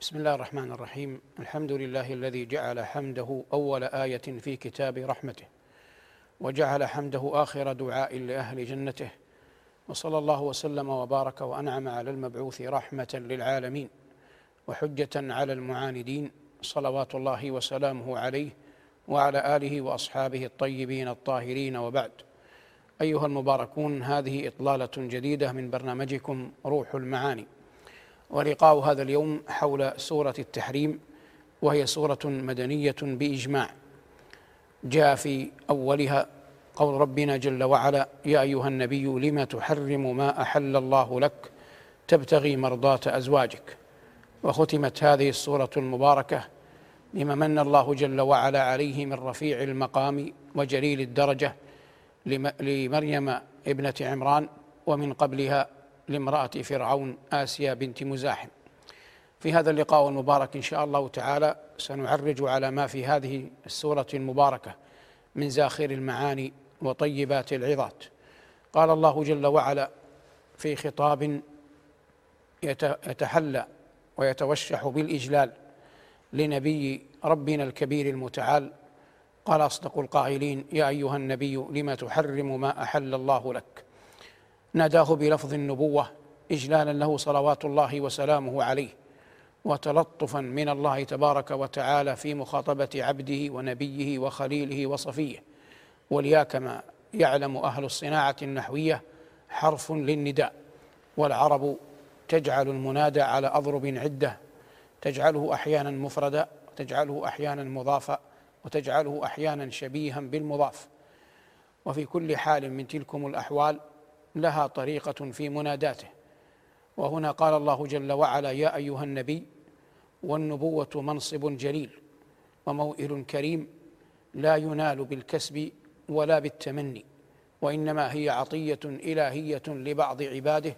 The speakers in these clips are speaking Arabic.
بسم الله الرحمن الرحيم. الحمد لله الذي جعل حمده أول آية في كتاب رحمته وجعل حمده آخر دعاء لأهل جنته وصلى الله وسلم وبارك وأنعم على المبعوث رحمة للعالمين وحجة على المعاندين صلوات الله وسلامه عليه وعلى آله وأصحابه الطيبين الطاهرين وبعد. أيها المباركون هذه إطلالة جديدة من برنامجكم روح المعاني. ولقاء هذا اليوم حول سورة التحريم وهي سورة مدنية بإجماع. جاء في أولها قول ربنا جل وعلا يا أيها النبي لم تحرم ما أحل الله لك؟ تبتغي مرضاة أزواجك. وختمت هذه السورة المباركة بما من الله جل وعلا عليه من رفيع المقام وجليل الدرجة لمريم ابنة عمران ومن قبلها لامرأة فرعون آسيا بنت مزاحم. في هذا اللقاء المبارك إن شاء الله تعالى سنعرج على ما في هذه السورة المباركة من زاخر المعاني وطيبات العظات. قال الله جل وعلا في خطاب يتحلى ويتوشح بالإجلال لنبي ربنا الكبير المتعال. قال أصدق القائلين يا أيها النبي لم تحرم ما أحل الله لك؟ ناداه بلفظ النبوة اجلالا له صلوات الله وسلامه عليه وتلطفا من الله تبارك وتعالى في مخاطبة عبده ونبيه وخليله وصفيه. وليا كما يعلم أهل الصناعة النحوية حرف للنداء والعرب تجعل المنادى على أضرب عدة تجعله أحيانا مفردا وتجعله أحيانا مضافا وتجعله أحيانا شبيها بالمضاف. وفي كل حال من تلكم الأحوال لها طريقة في مناداته. وهنا قال الله جل وعلا يا أيها النبي والنبوة منصب جليل وموئل كريم لا ينال بالكسب ولا بالتمني وإنما هي عطية إلهية لبعض عباده.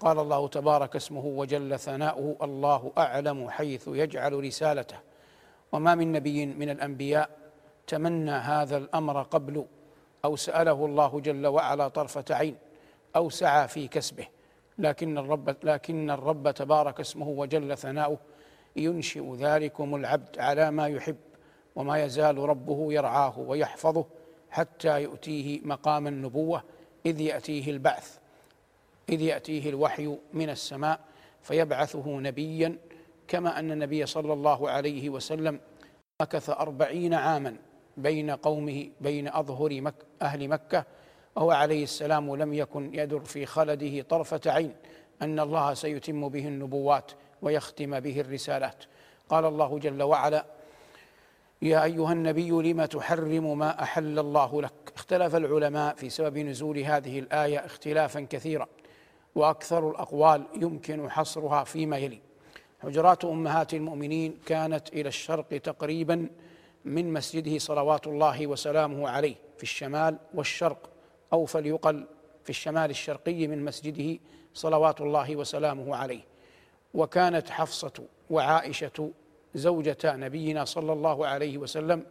قال الله تبارك اسمه وجل ثناؤه الله أعلم حيث يجعل رسالته. وما من نبي من الأنبياء تمنى هذا الأمر قبل أو سأله الله جل وعلا طرفة عين. أو سعى في كسبه. لكن الرب لكن الرب تبارك اسمه وجل ثناؤه ينشئ ذلكم العبد على ما يحب وما يزال ربه يرعاه ويحفظه حتى يؤتيه مقام النبوة إذ يأتيه البعث إذ يأتيه الوحي من السماء فيبعثه نبيا كما أن النبي صلى الله عليه وسلم مكث أربعين عاما بين قومه بين أظهر مك أهل مكة وهو عليه السلام لم يكن يدر في خلده طرفة عين أن الله سيتم به النبوات ويختم به الرسالات. قال الله جل وعلا يا أيها النبي لم تحرم ما أحل الله لك؟ اختلف العلماء في سبب نزول هذه الآية اختلافا كثيرا وأكثر الأقوال يمكن حصرها فيما يلي. حجرات أمهات المؤمنين كانت إلى الشرق تقريبا من مسجده صلوات الله وسلامه عليه في الشمال والشرق. أو فليقل في الشمال الشرقي من مسجده صلوات الله وسلامه عليه. وكانت حفصة وعائشة زوجتا نبينا صلى الله عليه وسلم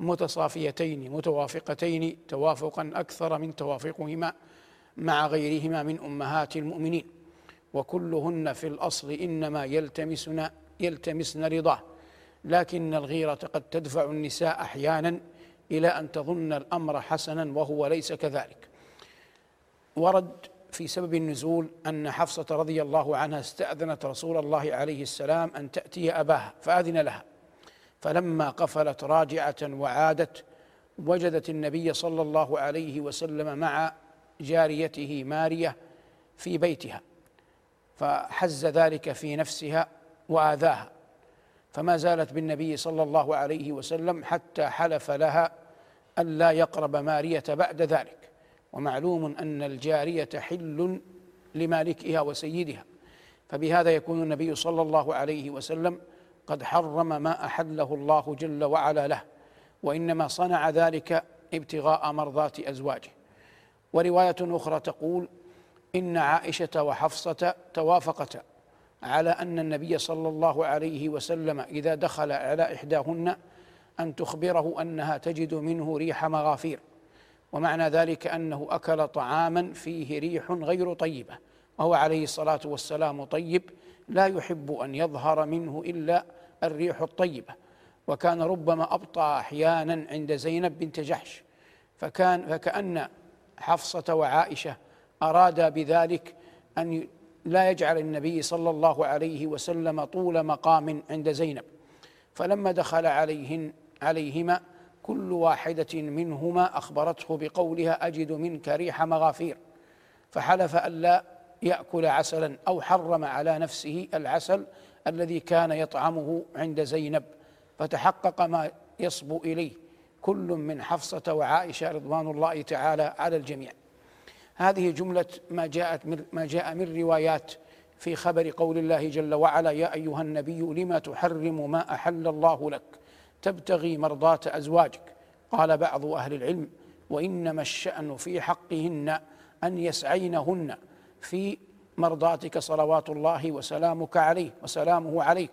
متصافيتين متوافقتين توافقا أكثر من توافقهما مع غيرهما من أمهات المؤمنين. وكلهن في الأصل إنما يلتمسن يلتمسن رضاه. لكن الغيرة قد تدفع النساء أحيانا إلى أن تظن الأمر حسنا وهو ليس كذلك. ورد في سبب النزول أن حفصة رضي الله عنها استأذنت رسول الله عليه السلام أن تأتي أباها فأذن لها. فلما قفلت راجعة وعادت وجدت النبي صلى الله عليه وسلم مع جاريته مارية في بيتها فحز ذلك في نفسها وآذاها. فما زالت بالنبي صلى الله عليه وسلم حتى حلف لها ألا يقرب مارية بعد ذلك. ومعلوم أن الجارية حل لمالكها وسيدها. فبهذا يكون النبي صلى الله عليه وسلم قد حرم ما أحله الله جل وعلا له وإنما صنع ذلك ابتغاء مرضات أزواجه. ورواية أخرى تقول إن عائشة وحفصة توافقتا على أن النبي صلى الله عليه وسلم إذا دخل على إحداهن أن تخبره أنها تجد منه ريح مغافير. ومعنى ذلك أنه أكل طعاما فيه ريح غير طيبة. وهو عليه الصلاة والسلام طيب لا يحب أن يظهر منه إلا الريح الطيبة. وكان ربما أبطأ أحيانا عند زينب بنت جحش. فكان فكأن حفصة وعائشة أرادا بذلك أن لا يجعل النبي صلى الله عليه وسلم طول مقام عند زينب. فلما دخل عليهن عليهما كل واحدة منهما أخبرته بقولها أجد منك ريح مغافير. فحلف ألا يأكل عسلا أو حرم على نفسه العسل الذي كان يطعمه عند زينب. فتحقق ما يصبو إليه. كل من حفصة وعائشة رضوان الله تعالى على الجميع. هذه جملة ما جاءت من ما جاء من روايات في خبر قول الله جل وعلا يا أيها النبي لما تحرم ما أحل الله لك؟ تبتغي مرضاة أزواجك. قال بعض أهل العلم وإنما الشأن في حقهن أن يسعينهن في مرضاتك صلوات الله وسلامك عليه وسلامه عليك.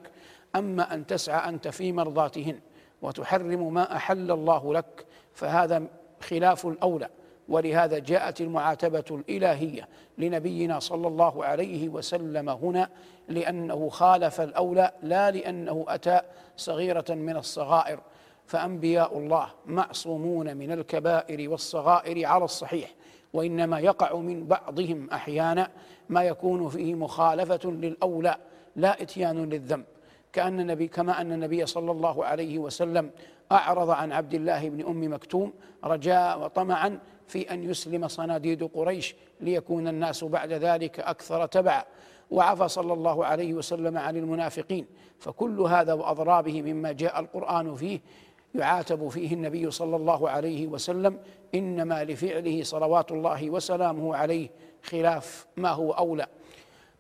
أما أن تسعى أنت في مرضاتهن وتحرم ما أحل الله لك فهذا خلاف الأولى. ولهذا جاءت المعاتبة الإلهية لنبينا صلى الله عليه وسلم هنا لأنه خالف الأولى لا لأنه أتى صغيرة من الصغائر. فأنبياء الله معصومون من الكبائر والصغائر على الصحيح وإنما يقع من بعضهم أحيانا ما يكون فيه مخالفة للأولى لا إتيان للذنب. كأن النبي كما أن النبي صلى الله عليه وسلم أعرض عن عبد الله بن أم مكتوم رجاء وطمعا في أن يسلم صناديد قريش ليكون الناس بعد ذلك أكثر تبعا. وعفى صلى الله عليه وسلم عن المنافقين. فكل هذا وأضرابه مما جاء القرآن فيه يعاتب فيه النبي صلى الله عليه وسلم. إنما لفعله صلوات الله وسلامه عليه خلاف ما هو أولى.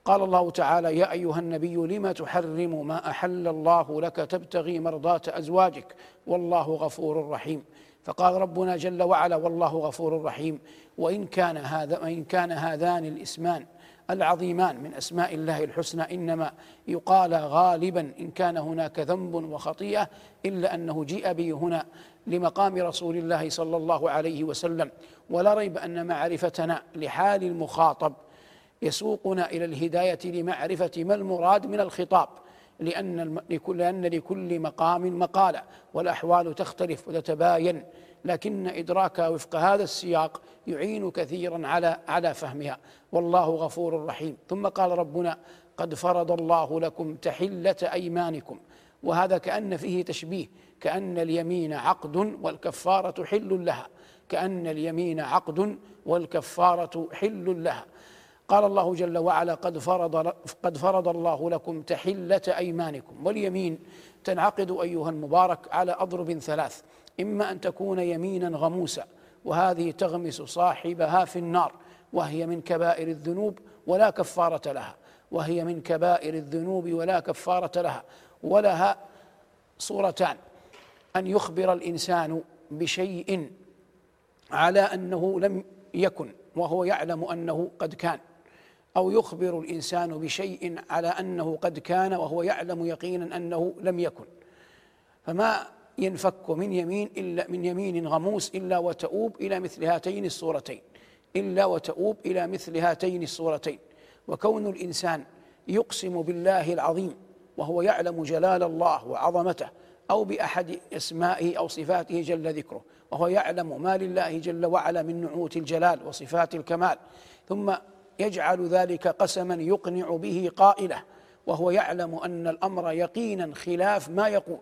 قال الله تعالى يا أيها النبي لم تحرم ما أحل الله لك تبتغي مرضات أزواجك؟ والله غفور رحيم. فقال ربنا جل وعلا والله غفور رحيم وإن كان هذا وإن كان هذان الإسمان العظيمان من أسماء الله الحسنى إنما يقال غالبا إن كان هناك ذنب وخطيئة إلا أنه جيء به هنا لمقام رسول الله صلى الله عليه وسلم. ولا ريب أن معرفتنا لحال المخاطب يسوقنا إلى الهداية لمعرفة ما المراد من الخطاب. لأن لكل لأن لكل مقام مقالة والأحوال تختلف وتتباين. لكن إدراك وفق هذا السياق يعين كثيرا على على فهمها. والله غفور رحيم. ثم قال ربنا قد فرض الله لكم تحلة أيمانكم. وهذا كأن فيه تشبيه كأن اليمين عقد والكفارة حل لها. كأن اليمين عقد والكفارة حل لها. قال الله جل وعلا قد فرض قد فرض الله لكم تحلة أيمانكم واليمين تنعقد أيها المبارك على أضرب ثلاث إما أن تكون يمينا غموسا وهذه تغمس صاحبها في النار وهي من كبائر الذنوب ولا كفارة لها وهي من كبائر الذنوب ولا كفارة لها ولها صورتان أن يخبر الإنسان بشيء على أنه لم يكن وهو يعلم أنه قد كان. أو يخبر الإنسان بشيء على أنه قد كان وهو يعلم يقينا أنه لم يكن. فما ينفك من يمين إلا من يمين غموس إلا وتؤوب إلى مثل هاتين الصورتين. إلا وتؤوب إلى مثل هاتين الصورتين. وكون الإنسان يقسم بالله العظيم وهو يعلم جلال الله وعظمته أو بأحد أسمائه أو صفاته جل ذكره وهو يعلم ما لله جل وعلا من نعوت الجلال وصفات الكمال ثم يجعل ذلك قسما يقنع به قائله وهو يعلم أن الأمر يقينا خلاف ما يقول.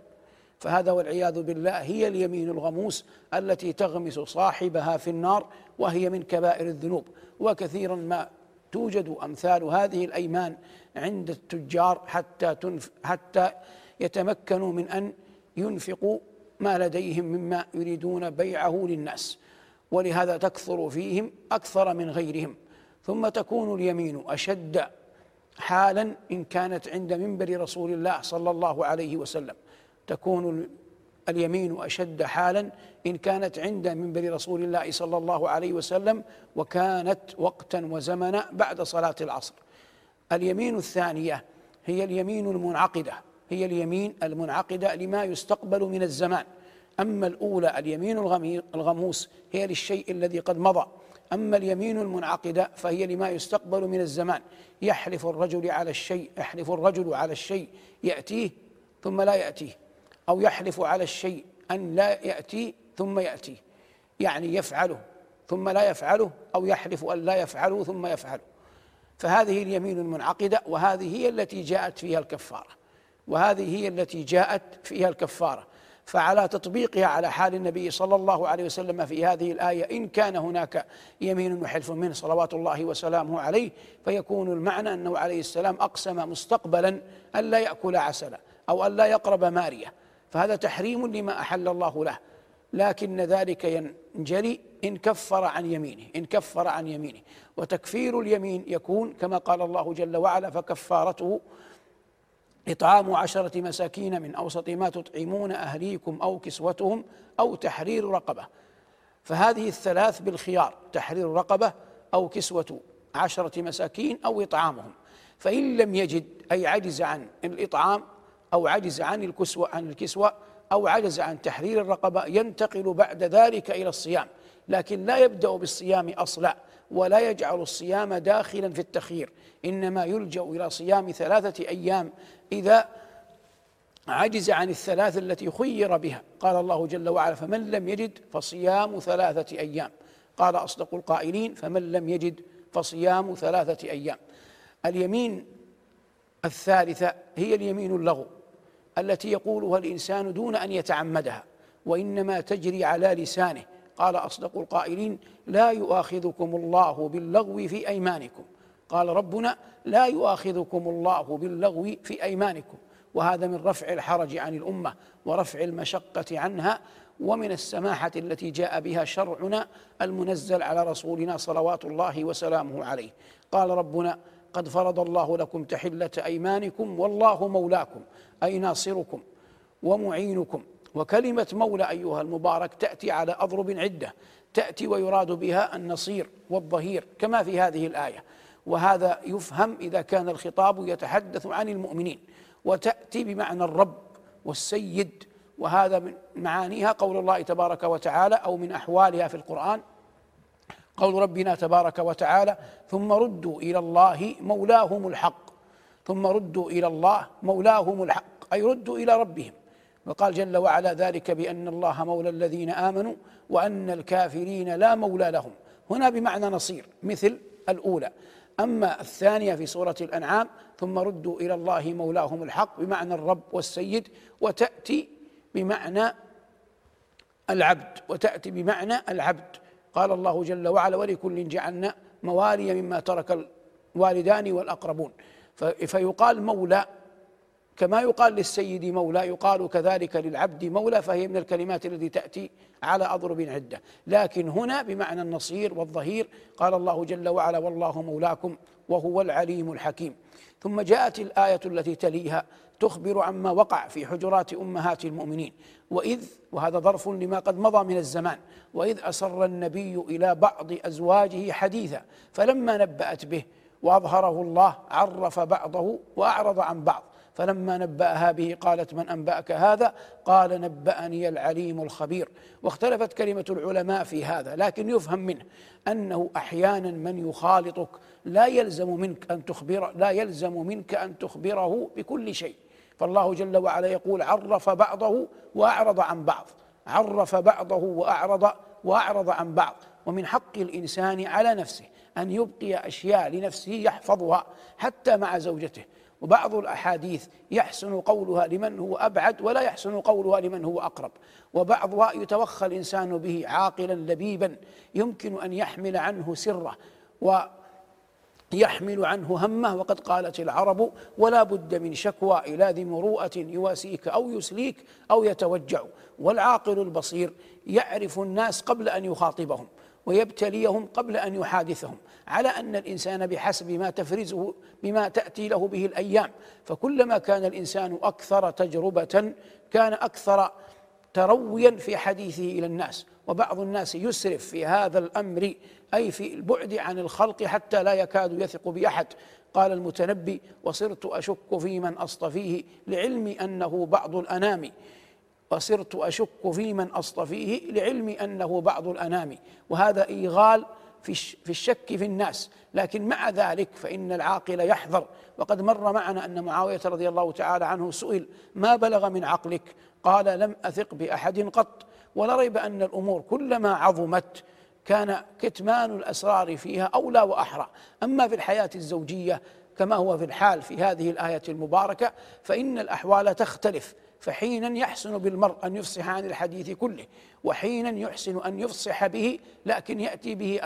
فهذا والعياذ بالله هي اليمين الغموس التي تغمس صاحبها في النار وهي من كبائر الذنوب. وكثيرا ما توجد أمثال هذه الأيمان عند التجار حتى تنف حتى يتمكنوا من أن ينفقوا ما لديهم مما يريدون بيعه للناس. ولهذا تكثر فيهم أكثر من غيرهم. ثم تكون اليمين أشد حالا إن كانت عند منبر رسول الله صلى الله عليه وسلم. تكون اليمين أشد حالا إن كانت عند منبر رسول الله صلى الله عليه وسلم وكانت وقتا وزمنا بعد صلاة العصر. اليمين الثانية هي اليمين المنعقدة هي اليمين المنعقدة لما يستقبل من الزمان. أما الأولى اليمين الغموس هي للشيء الذي قد مضى. أما اليمين المنعقدة فهي لما يستقبل من الزمان. يحلف الرجل على الشيء يحلف الرجل على الشيء يأتيه ثم لا يأتيه. أو يحلف على الشيء أن لا يأتي ثم يأتيه. يعني يفعله ثم لا يفعله أو يحلف أن لا يفعله ثم يفعله. فهذه اليمين المنعقدة وهذه هي التي جاءت فيها الكفارة. وهذه هي التي جاءت فيها الكفارة. فعلى تطبيقها على حال النبي صلى الله عليه وسلم في هذه الآية إن كان هناك يمين وحلف منه صلوات الله وسلامه عليه فيكون المعنى أنه عليه السلام أقسم مستقبلا ألا يأكل عسلا أو ألا يقرب مارية. فهذا تحريم لما أحل الله له. لكن ذلك ينجلي إن كفر عن يمينه إن كفر عن يمينه. وتكفير اليمين يكون كما قال الله جل وعلا فكفارته إطعام عشرة مساكين من أوسط ما تطعمون أهليكم أو كسوتهم أو تحرير رقبة. فهذه الثلاث بالخيار تحرير رقبة أو كسوة عشرة مساكين أو إطعامهم. فإن لم يجد أي عجز عن الإطعام أو عجز عن الكسوة عن الكسوة أو عجز عن تحرير الرقبة ينتقل بعد ذلك إلى الصيام. لكن لا يبدأ بالصيام أصلا. ولا يجعل الصيام داخلا في التخيير إنما يلجأ إلى صيام ثلاثة أيام إذا عجز عن الثلاث التي خير بها. قال الله جل وعلا فمن لم يجد فصيام ثلاثة أيام. قال أصدق القائلين فمن لم يجد فصيام ثلاثة أيام. اليمين الثالثة هي اليمين اللغو التي يقولها الإنسان دون أن يتعمدها وإنما تجري على لسانه. قال أصدق القائلين لا يؤاخذكم الله باللغو في أيمانكم. قال ربنا لا يؤاخذكم الله باللغو في أيمانكم. وهذا من رفع الحرج عن الأمة ورفع المشقة عنها. ومن السماحة التي جاء بها شرعنا المنزل على رسولنا صلوات الله وسلامه عليه. قال ربنا قد فرض الله لكم تحلة أيمانكم والله مولاكم أي ناصركم ومعينكم. وكلمة مولى أيها المبارك تأتي على أضرب عدة. تأتي ويراد بها النصير والظهير كما في هذه الآية. وهذا يفهم إذا كان الخطاب يتحدث عن المؤمنين. وتأتي بمعنى الرب والسيد وهذا من معانيها قول الله تبارك وتعالى أو من أحوالها في القرآن. قول ربنا تبارك وتعالى ثم ردوا إلى الله مولاهم الحق. ثم ردوا إلى الله مولاهم الحق أي ردوا إلى ربهم. وقال جل وعلا ذلك بأن الله مولى الذين آمنوا وأن الكافرين لا مولى لهم. هنا بمعنى نصير مثل الأولى. أما الثانية في سورة الأنعام ثم ردوا إلى الله مولاهم الحق بمعنى الرب والسيد وتأتي بمعنى العبد وتأتي بمعنى العبد. قال الله جل وعلا ولكل جعلنا موالي مما ترك الوالدان والأقربون. فيقال مولى كما يقال للسيد مولى يقال كذلك للعبد مولى فهي من الكلمات التي تأتي على أضرب عدة. لكن هنا بمعنى النصير والظهير قال الله جل وعلا والله مولاكم وهو العليم الحكيم ثم جاءت الآية التي تليها تخبر عما وقع في حجرات أمهات المؤمنين وإذ وهذا ظرف لما قد مضى من الزمان وإذ أسر النبي إلى بعض أزواجه حديثا فلما نبأت به وأظهره الله عرف بعضه وأعرض عن بعض. فلما نبأها به قالت من أنبأك هذا؟ قال نبأني العليم الخبير. واختلفت كلمة العلماء في هذا لكن يفهم منه أنه أحيانا من يخالطك لا يلزم منك أن تخبر لا يلزم منك أن تخبره بكل شيء. فالله جل وعلا يقول عرف بعضه وأعرض عن بعض. عرف بعضه وأعرض وأعرض عن بعض. ومن حق الإنسان على نفسه أن يبقي أشياء لنفسه يحفظها حتى مع زوجته. وبعض الأحاديث يحسن قولها لمن هو أبعد ولا يحسن قولها لمن هو أقرب. وبعضها يتوخى الإنسان به عاقلا لبيبا. يمكن أن يحمل عنه سره و يحمل عنه همه وقد قالت العرب ولا بد من شكوى إلى ذي مروءة يواسيك أو يسليك أو يتوجع والعاقل البصير يعرف الناس قبل أن يخاطبهم. ويبتليهم قبل أن يحادثهم. على أن الإنسان بحسب ما تفرزه بما تأتي له به الأيام فكلما كان الإنسان أكثر تجربة كان أكثر ترويا في حديثه إلى الناس. وبعض الناس يسرف في هذا الأمر أي في البعد عن الخلق حتى لا يكاد يثق بأحد. قال المتنبي وصرت أشك في من أصطفيه لعلمي أنه بعض الأنام. وصرت أشك في من أصطفيه لعلم أنه بعض الأنام وهذا إيغال في الشك في الناس. لكن مع ذلك فإن العاقل يحذر. وقد مر معنا أن معاوية رضي الله تعالى عنه سئل ما بلغ من عقلك؟ قال لم أثق بأحد قط. ولا ريب أن الأمور كلما عظمت كان كتمان الأسرار فيها أولى وأحرى. أما في الحياة الزوجية كما هو في الحال في هذه الآية المباركة فإن الأحوال تختلف. فحينا يحسن بالمرء أن يفصح عن الحديث كله وحينا يحسن أن يفصح به لكن يأتي به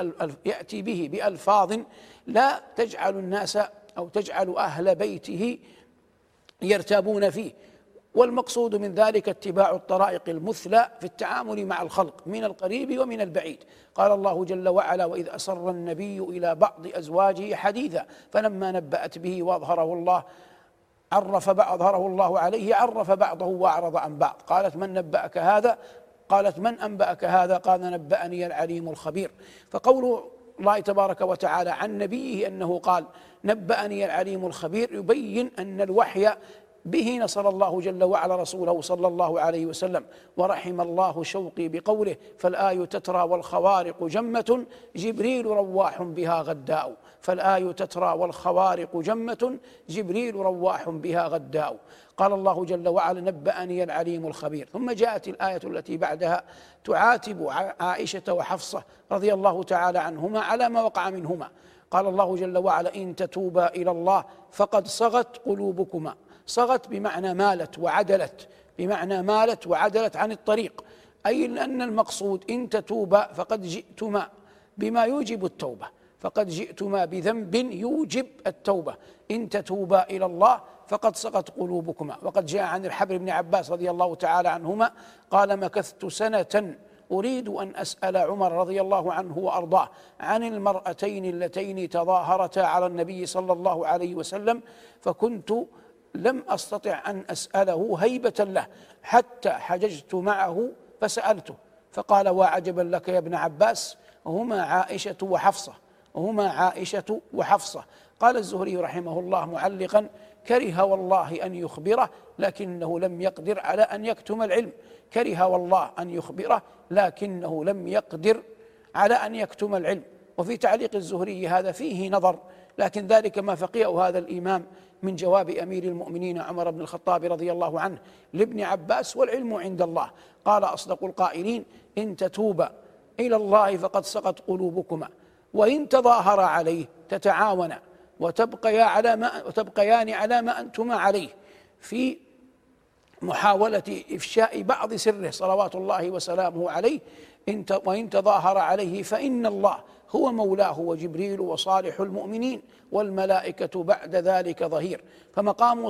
يأتي به بألفاظ لا تجعل الناس أو تجعل أهل بيته يرتابون فيه. والمقصود من ذلك اتباع الطرائق المثلى في التعامل مع الخلق من القريب ومن البعيد. قال الله جل وعلا وإذ أسر النبي إلى بعض أزواجه حديثا فلما نبأت به وأظهره الله عرف بعض أظهره الله عليه عرف بعضه وأعرض عن بعض. قالت من نبأك هذا؟ قالت من أنبأك هذا؟ قال نبأني العليم الخبير. فقول الله تبارك وتعالى عن نبيه أنه قال نبأني العليم الخبير يبين أن الوحي به نصر الله جل وعلا رسوله صلى الله عليه وسلم ورحم الله شوقي بقوله فالآي تترى والخوارق جمة جبريل رواح بها غداء. فالآي تترى والخوارق جمة جبريل رواح بها غداء. قال الله جل وعلا نبأني العليم الخبير. ثم جاءت الآية التي بعدها تعاتب عائشة وحفصة رضي الله تعالى عنهما على ما وقع منهما. قال الله جل وعلا إن تتوبا إلى الله فقد صغت قلوبكما. صغت بمعنى مالت وعدلت بمعنى مالت وعدلت عن الطريق. أي أن المقصود إن تتوبا فقد جئتما بما يوجب التوبة. فقد جئتما بذنب يوجب التوبة. إن تتوبا إلى الله فقد صغت قلوبكما. وقد جاء عن الحبر بن عباس رضي الله تعالى عنهما قال مكثت سنة أريد أن أسأل عمر رضي الله عنه وأرضاه عن المرأتين اللتين تظاهرتا على النبي صلى الله عليه وسلم فكنت لم أستطع أن أسأله هيبة له حتى حججت معه فسألته. فقال وعجبا لك يا ابن عباس؟ هما عائشة وحفصة. هما عائشة وحفصة. قال الزهري رحمه الله معلقا كره والله أن يخبره لكنه لم يقدر على أن يكتم العلم. كره والله أن يخبره لكنه لم يقدر على أن يكتم العلم. وفي تعليق الزهري هذا فيه نظر لكن ذلك ما فقيه هذا الإمام من جواب أمير المؤمنين عمر بن الخطاب رضي الله عنه لابن عباس والعلم عند الله. قال أصدق القائلين إن تتوبا إلى الله فقد سقط قلوبكما. وإن تظاهر عليه تتعاونا وتبقيا على ما وتبقيان على ما أنتما عليه. في محاولة إفشاء بعض سره صلوات الله وسلامه عليه وإن تظاهر عليه فإن الله هو مولاه وجبريل وصالح المؤمنين والملائكة بعد ذلك ظهير. فمقام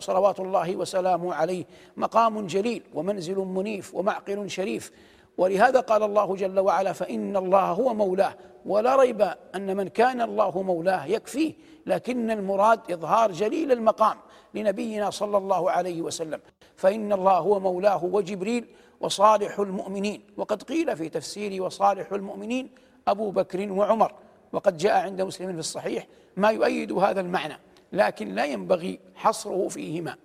صلوات الله وسلامه عليه مقام جليل ومنزل منيف ومعقل شريف. ولهذا قال الله جل وعلا فإن الله هو مولاه. ولا ريب أن من كان الله مولاه يكفيه لكن المراد إظهار جليل المقام لنبينا صلى الله عليه وسلم. فإن الله هو مولاه وجبريل وصالح المؤمنين. وقد قيل في تفسير وصالح المؤمنين أبو بكر وعمر. وقد جاء عند مسلم في الصحيح ما يؤيد هذا المعنى لكن لا ينبغي حصره فيهما.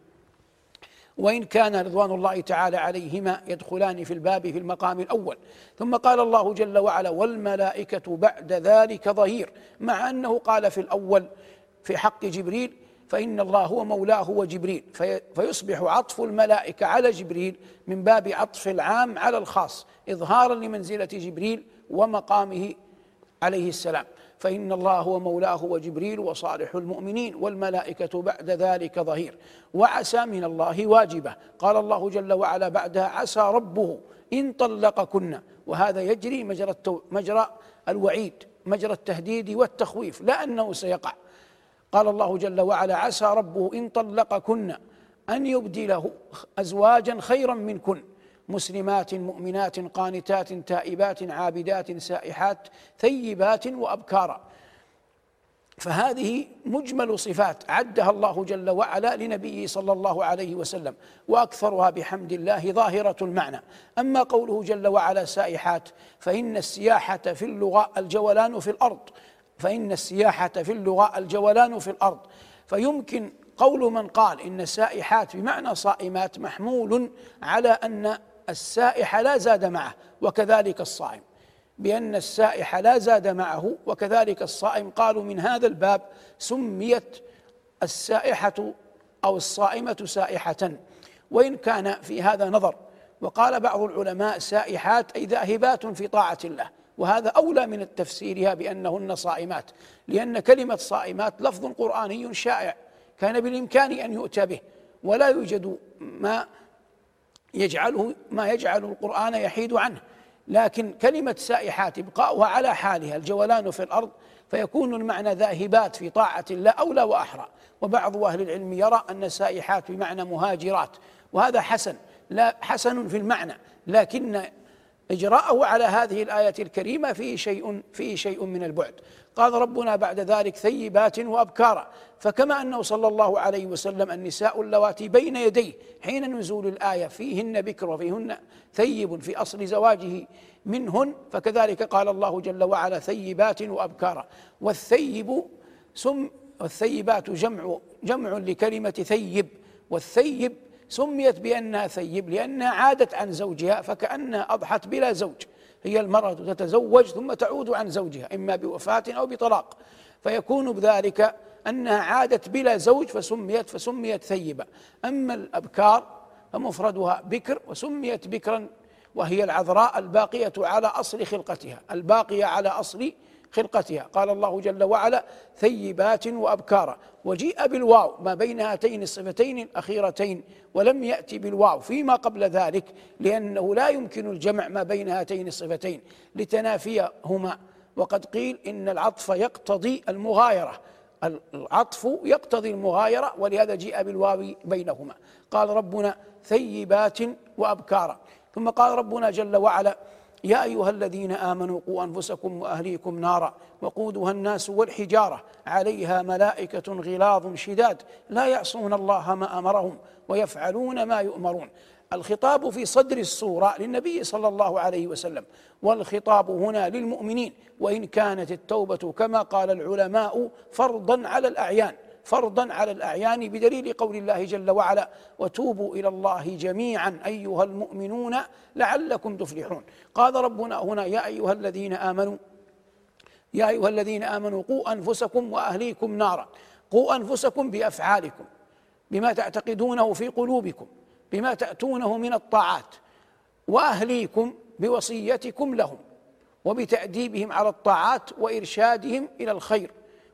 وإن كان رضوان الله تعالى عليهما يدخلان في الباب في المقام الأول. ثم قال الله جل وعلا والملائكة بعد ذلك ظهير. مع أنه قال في الأول في حق جبريل فإن الله هو مولاه وجبريل. في فيصبح عطف الملائكة على جبريل من باب عطف العام على الخاص إظهارا لمنزلة جبريل ومقامه عليه السلام. فإن الله هو مولاه وجبريل وصالح المؤمنين والملائكة بعد ذلك ظهير. وعسى من الله واجبة. قال الله جل وعلا بعدها عسى ربه إن طلقكن. وهذا يجري مجرى, مجرى الوعيد مجرى التهديد والتخويف لا أنه سيقع. قال الله جل وعلا عسى ربه إن طلقكن أن يبدله أزواجا خيرا منكن. مسلمات مؤمنات قانتات تائبات عابدات سائحات ثيبات وابكارا فهذه مجمل صفات عدها الله جل وعلا لنبيه صلى الله عليه وسلم وأكثرها بحمد الله ظاهرة المعنى. أما قوله جل وعلا سائحات فإن السياحة في اللغة الجولان في الأرض. فإن السياحة في اللغة الجولان في الأرض. فيمكن قول من قال إن السائحات بمعنى صائمات محمول على أن السائح لا زاد معه وكذلك الصائم. بأن السائح لا زاد معه وكذلك الصائم. قالوا من هذا الباب سميت السائحة أو الصائمة سائحة. وإن كان في هذا نظر وقال بعض العلماء سائحات أي ذاهبات في طاعة الله. وهذا أولى من تفسيرها بأنهن صائمات لأن كلمة صائمات لفظ قرآني شائع كان بالإمكان أن يؤتى به ولا يوجد ما يجعله ما يجعل القرآن يحيد عنه. لكن كلمة سائحات إبقاؤها على حالها الجولان في الأرض فيكون المعنى ذاهبات في طاعة الله أولى وأحرى. وبعض أهل العلم يرى أن سائحات بمعنى مهاجرات وهذا حسن لا حسن في المعنى. لكن إجراءه على هذه الآية الكريمة فيه شيء فيه شيء من البعد. قال ربنا بعد ذلك ثيبات وأبكارا فكما أنه صلى الله عليه وسلم النساء اللواتي بين يديه حين نزول الآية فيهن بكر وفيهن ثيب في أصل زواجه منهن فكذلك قال الله جل وعلا ثيبات وأبكارا والثيب سم والثيبات جمع جمع لكلمة ثيب والثيب سميت بأنها ثيب لأنها عادت عن زوجها فكأنها أضحت بلا زوج. هي المرأة تتزوج ثم تعود عن زوجها إما بوفاة أو بطلاق. فيكون بذلك أنها عادت بلا زوج فسميت فسميت ثيبة. أما الأبكار فمفردها بكر وسميت بكرا وهي العذراء الباقية على أصل خلقتها. الباقية على أصل خلقتها. قال الله جل وعلا ثيبات وأبكارا وجيء بالواو ما بين هاتين الصفتين الأخيرتين ولم يأتي بالواو فيما قبل ذلك لأنه لا يمكن الجمع ما بين هاتين الصفتين لتنافيهما. وقد قيل إن العطف يقتضي المغايرة. العطف يقتضي المغايرة ولهذا جيء بالواو بينهما. قال ربنا ثيبات وأبكارا ثم قال ربنا جل وعلا يا أيها الذين آمنوا قوا أنفسكم وأهليكم نارا وقودها الناس والحجارة عليها ملائكة غلاظ شداد لا يعصون الله ما أمرهم ويفعلون ما يؤمرون. الخطاب في صدر السورة للنبي صلى الله عليه وسلم والخطاب هنا للمؤمنين وإن كانت التوبة كما قال العلماء فرضا على الأعيان. فرضا على الأعيان بدليل قول الله جل وعلا وتوبوا إلى الله جميعا أيها المؤمنون لعلكم تفلحون. قال ربنا هنا يا أيها الذين آمنوا يا أيها الذين آمنوا قوا أنفسكم وأهليكم نارا. قوا أنفسكم بأفعالكم بما تعتقدونه في قلوبكم بما تأتونه من الطاعات. وأهليكم بوصيتكم لهم وبتأديبهم على الطاعات وإرشادهم إلى الخير.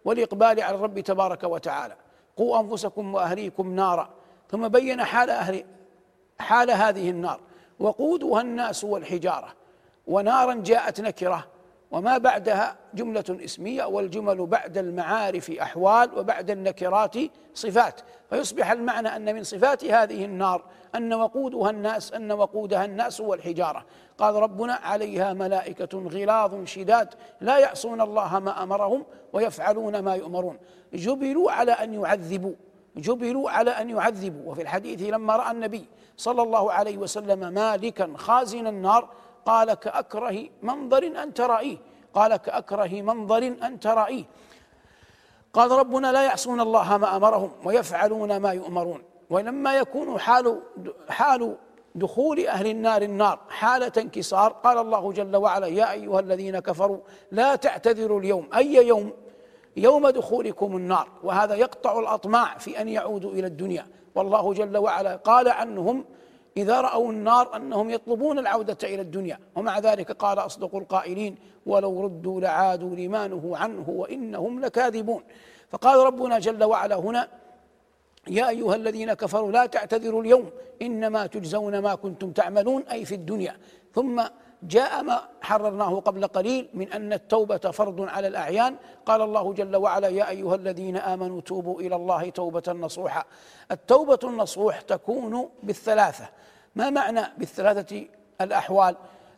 والإقبال على الرب تبارك وتعالى. قوا أنفسكم وأهليكم نارا. ثم بين حال أهل حال هذه النار. وقودها الناس والحجارة. ونارا جاءت نكرة. وما بعدها جملة اسمية والجمل بعد المعارف أحوال وبعد النكرات صفات. فيصبح المعنى أن من صفات هذه النار أن وقودها الناس أن وقودها الناس والحجارة قال ربنا عليها ملائكة غلاظ شداد لا يعصون الله ما أمرهم ويفعلون ما يؤمرون. جبلوا على أن يعذبوا جبلوا على أن يعذبوا. وفي الحديث لما رأى النبي صلى الله عليه وسلم مالكا خازن النار قال كأكره منظر أن ترائيه. قال كأكره منظر أن ترائيه. قال ربنا لا يعصون الله ما أمرهم ويفعلون ما يؤمرون. ولما يكون حال حال دخول أهل النار النار حالة انكسار قال الله جل وعلا يا أيها الذين كفروا لا تعتذروا اليوم. أي يوم؟ يوم دخولكم النار. وهذا يقطع الأطماع في أن يعودوا إلى الدنيا. والله جل وعلا قال عنهم إذا رأوا النار أنهم يطلبون العودة إلى الدنيا. ومع ذلك قال أصدق القائلين ولو ردوا لعادوا لما نهوا عنه وإنهم لكاذبون. فقال ربنا جل وعلا هنا يا أيها الذين كفروا لا تعتذروا اليوم إنما تجزون ما كنتم تعملون أي في الدنيا. ثم جاء ما حررناه قبل قليل من أن التوبة فرض على الأعيان. قال الله جل وعلا يا أيها الذين آمنوا توبوا إلى الله توبة نصوحا التوبة النصوح تكون بالثلاثة. ما معنى بالثلاثة الأحوال؟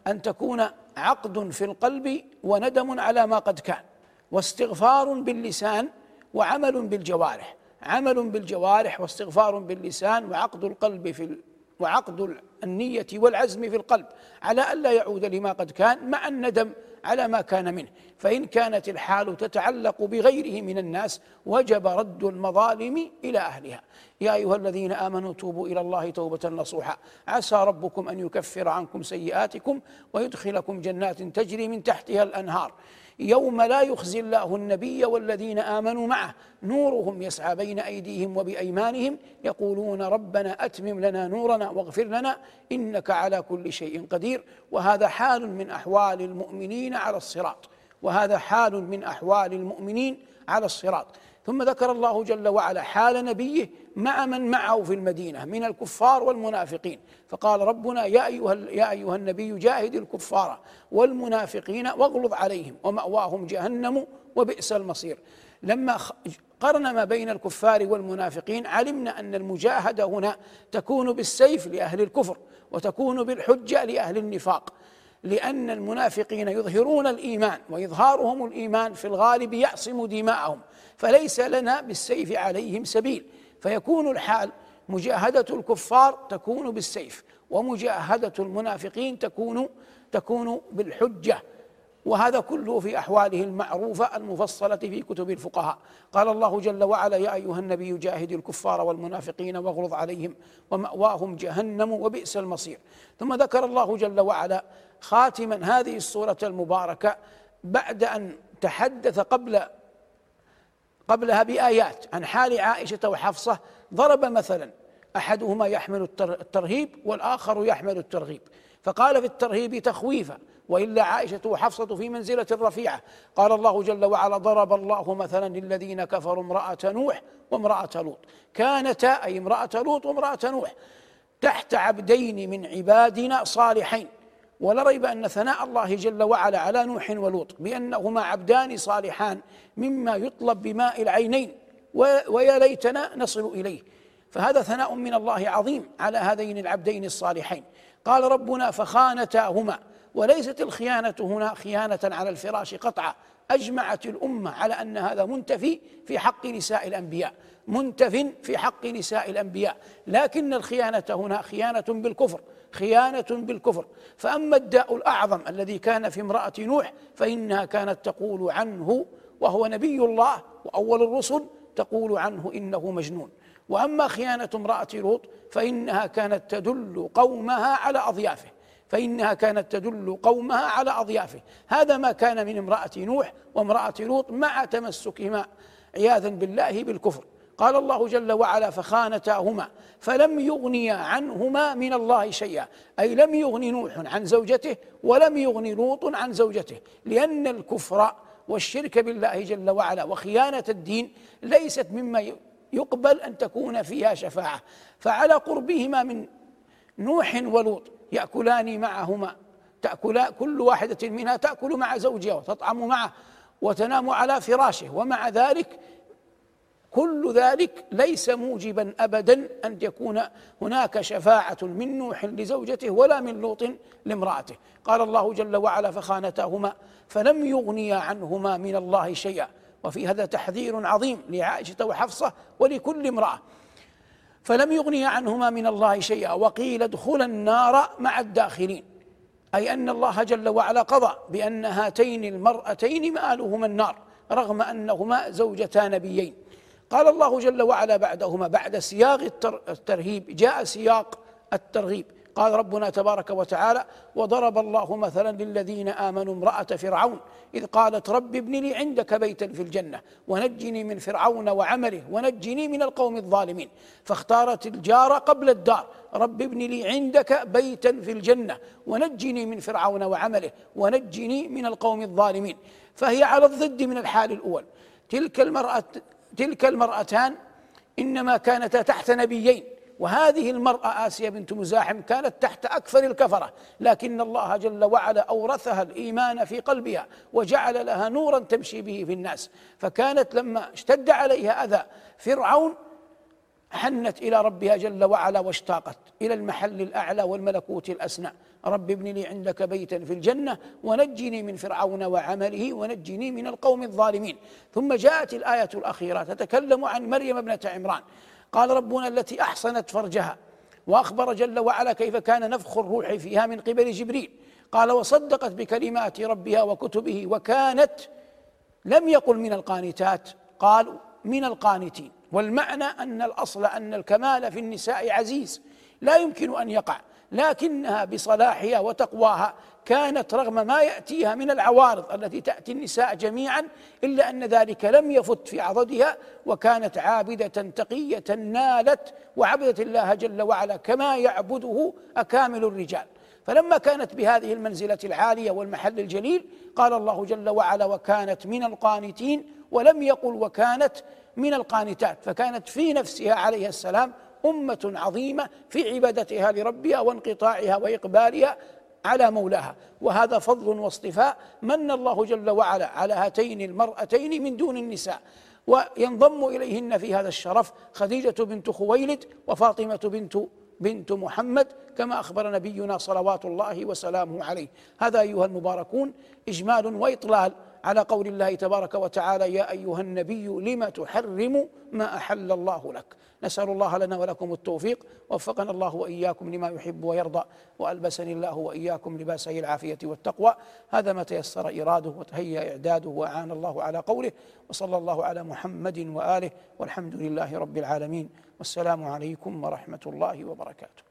أن تكون عقد في القلب وندم على ما قد كان واستغفار باللسان وعمل بالجوارح. عمل بالجوارح واستغفار باللسان وعقد القلب في وعقد النية والعزم في القلب على ألا يعود لما قد كان مع الندم على ما كان منه. فإن كانت الحال تتعلق بغيره من الناس وجب رد المظالم إلى أهلها. يا أيها الذين آمنوا توبوا إلى الله توبة نصوحا. عسى ربكم أن يكفر عنكم سيئاتكم ويدخلكم جنات تجري من تحتها الأنهار. يوم لا يخزي الله النبي والذين آمنوا معه. نورهم يسعى بين أيديهم وبأيمانهم يقولون ربنا أتمم لنا نورنا واغفر لنا إنك على كل شيء قدير. وهذا حال من أحوال المؤمنين على الصراط. وهذا حال من أحوال المؤمنين على الصراط. ثم ذكر الله جل وعلا حال نبيه مع من معه في المدينة من الكفار والمنافقين. فقال ربنا يا أيها يا أيها النبي جاهد الكفار والمنافقين واغلظ عليهم ومأواهم جهنم وبئس المصير. لما قرن ما بين الكفار والمنافقين علمنا أن المجاهدة هنا تكون بالسيف لأهل الكفر وتكون بالحجة لأهل النفاق. لأن المنافقين يظهرون الإيمان وإظهارهم الإيمان في الغالب يعصم دماءهم فليس لنا بالسيف عليهم سبيل. فيكون الحال مجاهدة الكفار تكون بالسيف ومجاهدة المنافقين تكون تكون بالحجة. وهذا كله في أحواله المعروفة المفصلة في كتب الفقهاء. قال الله جل وعلا يا أيها النبي جاهد الكفار والمنافقين واغلظ عليهم ومأواهم جهنم وبئس المصير. ثم ذكر الله جل وعلا خاتما. هذه السورة المباركة بعد أن تحدث قبل قبلها بآيات عن حال عائشة وحفصة ضرب مثلا أحدهما يحمل الترهيب والآخر يحمل الترغيب. فقال في الترهيب تخويفا وإلا عائشة وحفصة في منزلة رفيعة. قال الله جل وعلا ضرب الله مثلا للذين كفروا امرأة نوح وامرأة لوط. كانتا أي امرأة لوط وامرأة نوح تحت عبدين من عبادنا صالحين. ولا ريب أن ثناء الله جل وعلا على نوح ولوط بأنهما عبدان صالحان مما يطلب بماء العينين. ويا ليتنا نصل إليه. فهذا ثناء من الله عظيم على هذين العبدين الصالحين. قال ربنا فخانتاهما وليست الخيانة هنا خيانة على الفراش قطعا. أجمعت الأمة على أن هذا منتفي في حق نساء الأنبياء. منتف في حق نساء الأنبياء. لكن الخيانة هنا خيانة بالكفر. خيانة بالكفر. فأما الداء الأعظم الذي كان في امرأة نوح فإنها كانت تقول عنه وهو نبي الله وأول الرسل تقول عنه إنه مجنون. وأما خيانة امرأة لوط فإنها كانت تدل قومها على أضيافه. فإنها كانت تدل قومها على أضيافه. هذا ما كان من امرأة نوح وامرأة لوط مع تمسكهما عياذا بالله بالكفر. قال الله جل وعلا فخانتاهما فلم يغنيا عنهما من الله شيئا. أي لم يغن نوح عن زوجته ولم يغن لوط عن زوجته لأن الكفر والشرك بالله جل وعلا وخيانة الدين ليست مما يقبل أن تكون فيها شفاعة. فعلى قربهما من نوح ولوط يأكلان معهما تأكل كل واحدة منها تأكل مع زوجها وتطعم معه وتنام على فراشه ومع ذلك كل ذلك ليس موجبا ابدا أن يكون هناك شفاعة من نوح لزوجته ولا من لوط لامرأته. قال الله جل وعلا فخانتاهما فلم يغنيا عنهما من الله شيئا. وفي هذا تحذير عظيم لعائشة وحفصة ولكل امرأة. فلم يغني عنهما من الله شيئا. وقيل ادخلا النار مع الداخلين. أي أن الله جل وعلا قضى بأن هاتين المرأتين مآلهما النار رغم أنهما زوجتا نبيين. قال الله جل وعلا بعدهما بعد سياق الترهيب جاء سياق الترغيب قال ربنا تبارك وتعالى وضرب الله مثلا للذين آمنوا امرأة فرعون إذ قالت رب ابن لي عندك بيتا في الجنة ونجني من فرعون وعمله ونجني من القوم الظالمين. فاختارت الجار قبل الدار رب ابن لي عندك بيتا في الجنة ونجني من فرعون وعمله ونجني من القوم الظالمين. فهي على الضد من الحال الأول. تلك المرأة تلك المرأتان إنما كانتا تحت نبيين وهذه المرأة آسيا بنت مزاحم كانت تحت أكثر الكفرة لكن الله جل وعلا أورثها الإيمان في قلبها وجعل لها نورا تمشي به في الناس. فكانت لما اشتد عليها أذى فرعون حنت إلى ربها جل وعلا واشتاقت إلى المحل الأعلى والملكوت الأسنى. رب ابن لي عندك بيتا في الجنة ونجني من فرعون وعمله ونجني من القوم الظالمين. ثم جاءت الآية الأخيرة تتكلم عن مريم ابنة عمران. قال ربنا التي أحصنت فرجها وأخبر جل وعلا كيف كان نفخ الروح فيها من قبل جبريل. قال وصدقت بكلمات ربها وكتبه وكانت لم يقل من القانتات قال من القانتين. والمعنى أن الأصل أن الكمال في النساء عزيز لا يمكن أن يقع. لكنها بصلاحها وتقواها كانت رغم ما يأتيها من العوارض التي تأتي النساء جميعا إلا أن ذلك لم يفت في عضدها وكانت عابدة تقية نالت وعبدت الله جل وعلا كما يعبده أكامل الرجال. فلما كانت بهذه المنزلة العالية والمحل الجليل قال الله جل وعلا وكانت من القانتين ولم يقل وكانت من القانتات فكانت في نفسها عليه السلام أمة عظيمة في عبادتها لربها وانقطاعها وإقبالها على مولاها. وهذا فضل واصطفاء من الله جل وعلا على هاتين المرأتين من دون النساء. وينضم إليهن في هذا الشرف خديجة بنت خويلد وفاطمة بنت بنت محمد كما أخبر نبينا صلوات الله وسلامه عليه. هذا أيها المباركون إجمال وإطلال. على قول الله تبارك وتعالى يا أيها النبي لم تحرم ما أحل الله لك؟ نسأل الله لنا ولكم التوفيق. وفقنا الله وإياكم لما يحب ويرضى. وألبسني الله وإياكم لباسه العافية والتقوى. هذا ما تيسر إراده وتهيأ إعداده وأعان الله على قوله وصلى الله على محمد وآله والحمد لله رب العالمين. والسلام عليكم ورحمة الله وبركاته.